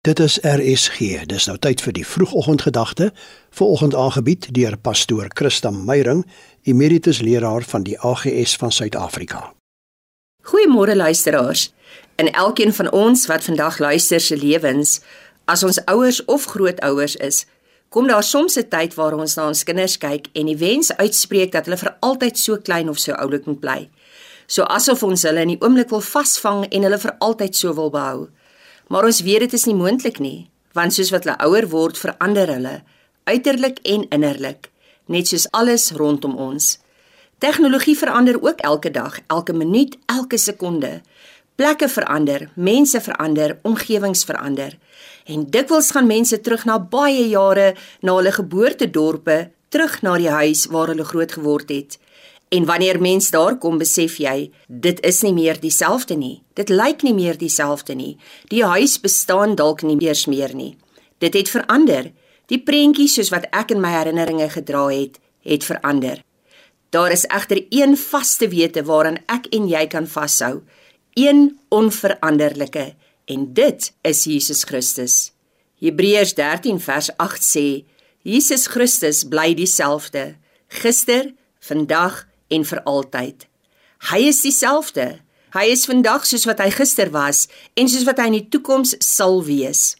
Dit is RSG. Dis nou tyd vir die vroegoggendgedagte, vanoggend aangebied deur pastoor Christa Meyring, emeritus leraar van die AGS van Suid-Afrika. Goeiemôre luisteraars. In elkeen van ons wat vandag luister se lewens, as ons ouers of grootouers is, kom daar soms 'n tyd waar ons na ons kinders kyk en die wens uitspreek dat hulle vir altyd so klein of so oulik moet bly. So asof ons hulle in die oomblik wil vasvang en hulle vir altyd so wil behou. Maar ons weet dit is nie moontlik nie, want soos wat hulle ouer word, verander hulle uiterlik en innerlik, net soos alles rondom ons. Tegnologie verander ook elke dag, elke minuut, elke sekonde. Plekke verander, mense verander, omgewings verander. En dikwels gaan mense terug na baie jare na hulle geboortedorpe, terug na die huis waar hulle groot geword het. En wanneer mens daar kom, besef jy, dit is nie meer dieselfde nie. Dit lyk nie meer dieselfde nie. Die huis bestaan dalk nie meer meer nie. Dit het verander. Die prentjies soos wat ek in my herinneringe gedra het, het verander. Daar is egter een vaste wete waaraan ek en jy kan vashou. Een onveranderlike en dit is Jesus Christus. Hebreërs 13 vers 8 sê: Jesus Christus bly dieselfde gister, vandag en vir altyd. Hy is dieselfde. Hy is vandag soos wat hy gister was en soos wat hy in die toekoms sal wees.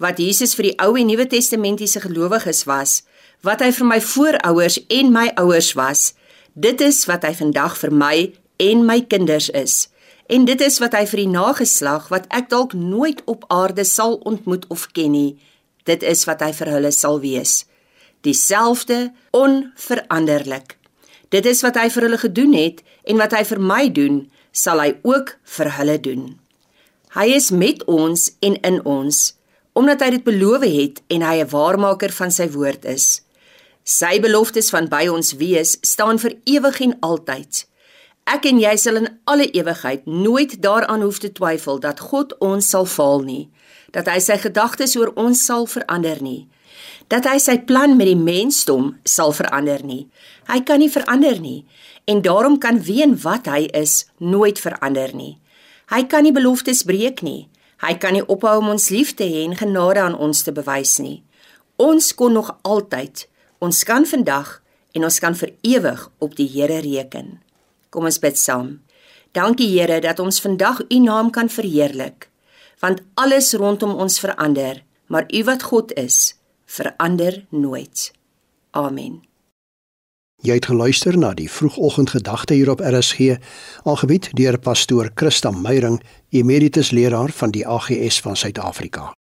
Wat Jesus vir die Ou en Nuwe Testamentiese gelowiges was, wat hy vir my voorouers en my ouers was, dit is wat hy vandag vir my en my kinders is. En dit is wat hy vir die nageslag wat ek dalk nooit op aarde sal ontmoet of ken nie, dit is wat hy vir hulle sal wees. Dieselfde onveranderlik. Dit is wat hy vir hulle gedoen het en wat hy vir my doen, sal hy ook vir hulle doen. Hy is met ons en in ons omdat hy dit beloof het en hy 'n waarmaker van sy woord is. Sy beloftes van by ons wees staan vir ewig en altyd. Ek en jy sal in alle ewigheid nooit daaraan hoef te twyfel dat God ons sal faal nie, dat hy sy gedagtes oor ons sal verander nie dat hy sy plan met die mensdom sal verander nie. Hy kan nie verander nie en daarom kan wie en wat hy is nooit verander nie. Hy kan nie beloftes breek nie. Hy kan nie ophou om ons lief te hê en genade aan ons te bewys nie. Ons kon nog altyd, ons kan vandag en ons kan vir ewig op die Here reken. Kom ons bid saam. Dankie Here dat ons vandag U naam kan verheerlik, want alles rondom ons verander, maar U wat God is, verander nooit. Amen. Jy het geluister na die vroegoggendgedagte hier op RSG, aangebied deur pastoor Christa Meyring, emeritus leraar van die AGS van Suid-Afrika.